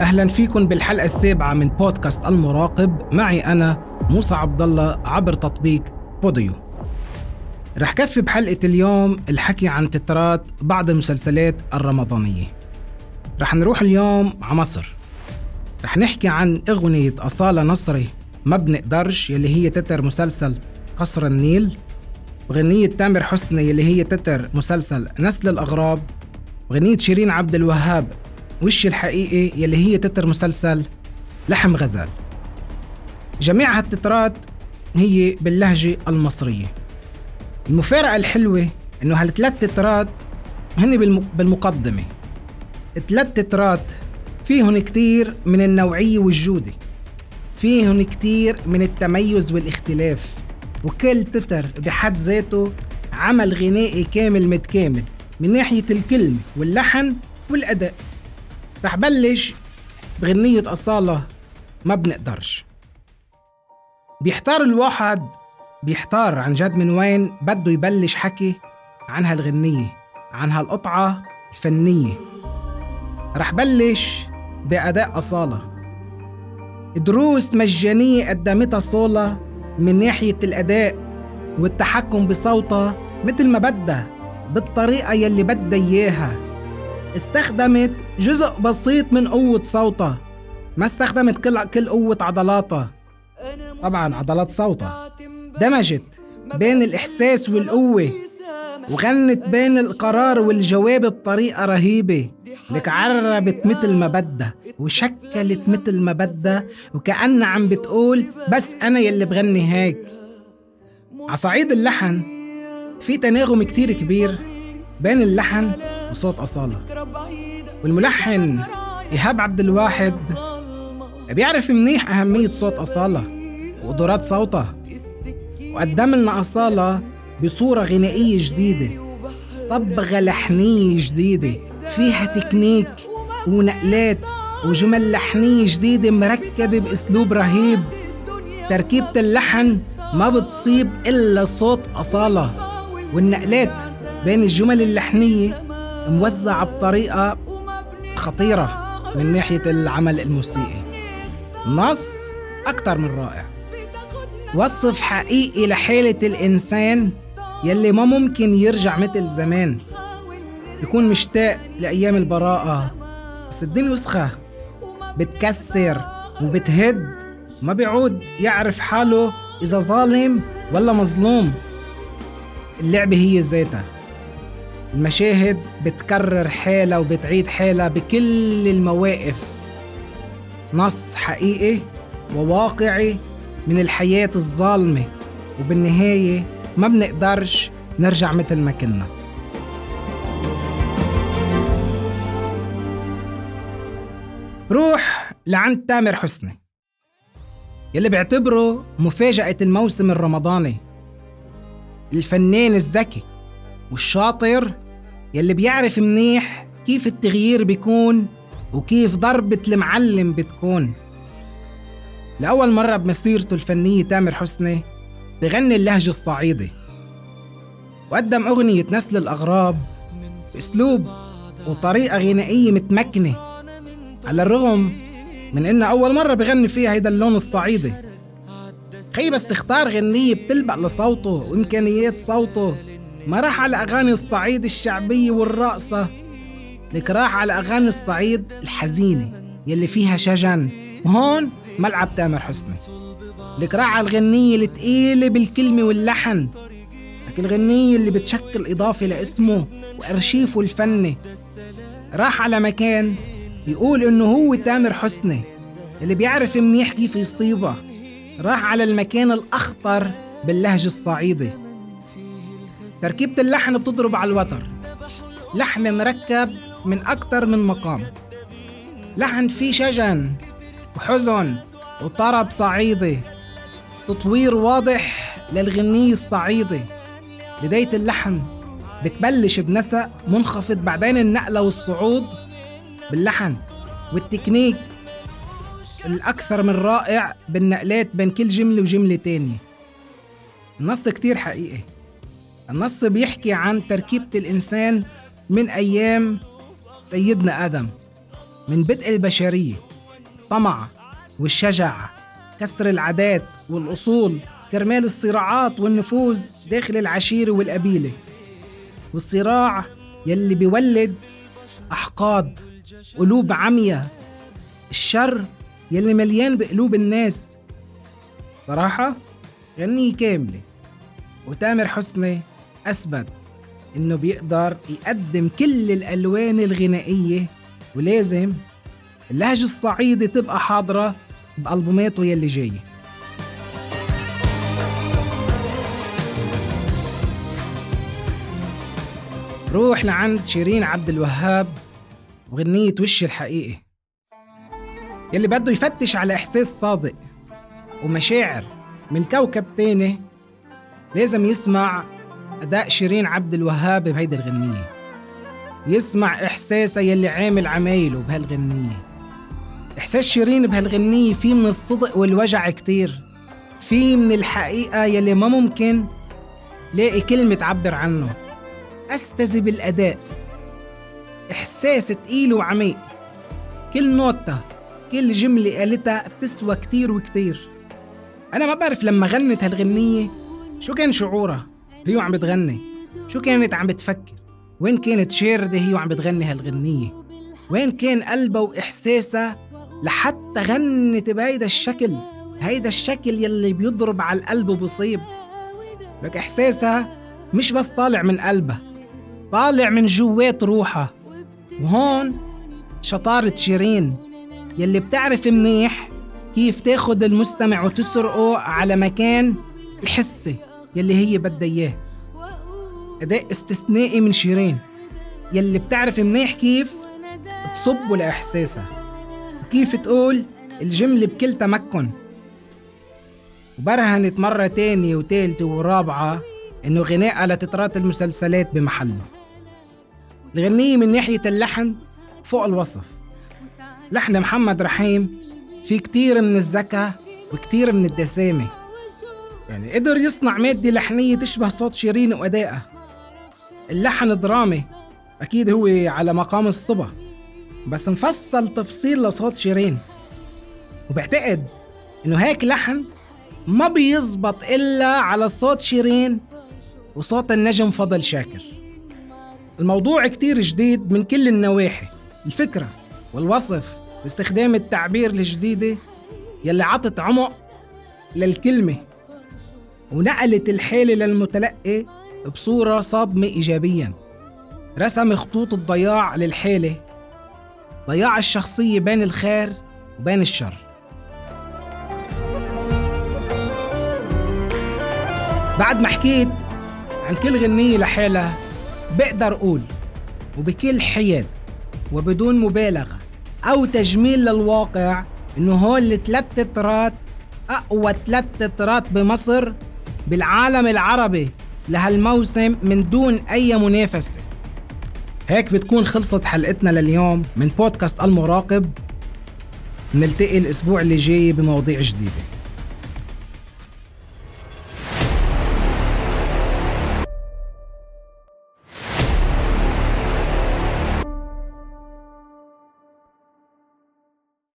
أهلا فيكم بالحلقة السابعة من بودكاست المراقب. معي أنا موسى عبد الله عبر تطبيق بوديو. رح كفي بحلقة اليوم الحكي عن تترات بعض المسلسلات الرمضانية. رح نروح اليوم على مصر. رح نحكي عن أغنية أصالة نصري ما بنقدرش يلي هي تتر مسلسل قصر النيل. وغنية تامر حسني اللي هي تتر مسلسل نسل الأغراب. وغنية شيرين عبد الوهاب وش الحقيقي يلي هي تتر مسلسل لحم غزال. جميع هالتترات هي باللهجة المصرية. المفارقة الحلوة إنه هالثلاث تترات هن بالمقدمة. ثلاث تترات فيهن كتير من النوعية والجودة. فيهن كتير من التميز والاختلاف. وكل تتر بحد ذاته عمل غنائي كامل متكامل من ناحية الكلمة واللحن والأداء. رح بلش بغنية أصالة ما بنقدرش. بيحتار الواحد بيحتار عن جد من وين بده يبلش حكي عن هالغنية عن هالقطعة الفنية. رح بلش بأداء أصالة. دروس مجانية قدمتها صولة من ناحية الأداء والتحكم بصوتها مثل ما بدها بالطريقة يلي بدها إياها. استخدمت جزء بسيط من قوة صوتها. ما استخدمت كل كل قوة عضلاتها. طبعا عضلات صوتها. دمجت بين الإحساس والقوة وغنت بين القرار والجواب بطريقة رهيبة. لك عربت مثل ما بدها وشكلت مثل ما بدها وكأنها عم بتقول بس أنا يلي بغني هيك. عصعيد اللحن في تناغم كتير كبير بين اللحن وصوت أصالة. والملحن إيهاب عبد الواحد. بيعرف منيح أهمية صوت أصالة وقدرات صوتها وقدم لنا أصالة بصورة غنائية جديدة صبغة لحنية جديدة فيها تكنيك ونقلات وجمل لحنية جديدة مركبة بأسلوب رهيب. تركيبة اللحن ما بتصيب إلا صوت أصالة. والنقلات بين الجمل اللحنية موزعة بطريقة خطيرة من ناحية العمل الموسيقي. نص أكثر من رائع. وصف حقيقي لحالة الإنسان يلي ما ممكن يرجع مثل زمان. يكون مشتاق لأيام البراءة بس الدنيا وسخة. بتكسر وبتهد. ما بيعود يعرف حاله إذا ظالم ولا مظلوم. اللعبة هي ذاتها. المشاهد بتكرر حالها وبتعيد حالها بكل المواقف. نص حقيقي وواقعي من الحياة الظالمة وبالنهاية ما بنقدرش نرجع مثل ما كنا. روح لعند تامر حسني يلي بيعتبره مفاجأة الموسم الرمضاني. الفنان الذكي والشاطر يلي بيعرف منيح كيف التغيير بيكون وكيف ضربة المعلم بتكون. لأول مرة بمسيرته الفنية تامر حسني بغني اللهجة الصعيدي وقدم أغنية نسل الأغراب بأسلوب وطريقة غنائية متمكنة على الرغم من إنه أول مرة بغني فيها هيدا اللون الصعيدي خي بس اختار غنية بتلبق لصوته وإمكانيات صوته ما راح على أغاني الصعيد الشعبية والرقصة. لك راح على أغاني الصعيد الحزينة يلي فيها شجن. وهون ملعب تامر حسني. لك راح على الغنية التقيلة بالكلمة واللحن. لك الغنية اللي بتشكل إضافة لاسمه وأرشيفه الفني. راح على مكان يقول إنه هو تامر حسني اللي بيعرف منيح كيف يصيبه. راح على المكان الأخطر باللهجة الصعيدة تركيبة اللحن بتضرب على الوتر. لحن مركب من أكتر من مقام. لحن فيه شجن وحزن وطرب صعيدي. تطوير واضح للغنية الصعيدي. بداية اللحن بتبلش بنسق منخفض بعدين النقلة والصعود باللحن والتكنيك الأكثر من رائع بالنقلات بين كل جملة وجملة تانية. النص كتير حقيقي. النص بيحكي عن تركيبة الإنسان من أيام سيدنا آدم من بدء البشرية الطمع والشجع كسر العادات والأصول كرمال الصراعات والنفوذ داخل العشيرة والقبيلة والصراع يلي بيولد أحقاد قلوب عمية الشر يلي مليان بقلوب الناس. صراحة غنية كاملة. وتامر حسني أثبت إنه بيقدر يقدم كل الألوان الغنائية ولازم اللهجة الصعيدة تبقى حاضرة بألبوماته يلي جاية. روح لعند شيرين عبد الوهاب وغنية وش الحقيقي يلي بده يفتش على إحساس صادق ومشاعر من كوكب تاني لازم يسمع أداء شيرين عبد الوهاب بهيدي الغنية. يسمع إحساسها يلي عامل عمايله بهالغنية. إحساس شيرين بهالغنية فيه من الصدق والوجع كتير. فيه من الحقيقة يلي ما ممكن لاقي كلمة تعبر عنه. أستذب الأداء إحساس تقيل وعميق. كل نوتة كل جملة قالتها بتسوى كتير وكتير. أنا ما بعرف لما غنت هالغنية شو كان شعورها. هي عم بتغني. شو كانت عم بتفكر؟ وين كانت شاردة هي وعم بتغني هالغنية؟ وين كان قلبها وإحساسها لحتى غنت بهيدا الشكل؟ هيدا الشكل يلي بيضرب على القلب وبصيب. لك إحساسها مش بس طالع من قلبها طالع من جوات روحها. وهون شطارة شيرين يلي بتعرف منيح كيف تاخد المستمع وتسرقه على مكان الحسي. يلي هي بدها إياه. أداء استثنائي من شيرين يلي بتعرف منيح كيف تصبه لاحساسها وكيف تقول الجملة بكل تمكن. وبرهنت مرة تانية وتالتة ورابعة إنه غنائها لتترات المسلسلات بمحله. الغنية من ناحية اللحن فوق الوصف. لحن محمد رحيم في كتير من الذكاء وكتير من الدسامة. يعني قدر يصنع مادة لحنية تشبه صوت شيرين وأدائها. اللحن درامي. أكيد هو على مقام الصبا. بس مفصل تفصيل لصوت شيرين. وبعتقد إنه هيك لحن ما بيزبط إلا على صوت شيرين وصوت النجم فضل شاكر. الموضوع كتير جديد من كل النواحي. الفكرة والوصف باستخدام التعبير الجديدة يلي عطت عمق للكلمة. ونقلت الحالة للمتلقي بصورة صادمة إيجابيا. رسم خطوط الضياع للحالة ضياع الشخصية بين الخير وبين الشر. بعد ما حكيت عن كل غنية لحالها بقدر أقول وبكل حياد وبدون مبالغة أو تجميل للواقع إنه هول الثلاث تترات أقوى ثلاث تترات بمصر بالعالم العربي لهالموسم من دون أي منافسة. هيك بتكون خلصت حلقتنا لليوم من بودكاست المراقب. نلتقي الأسبوع اللي جاي بمواضيع جديدة.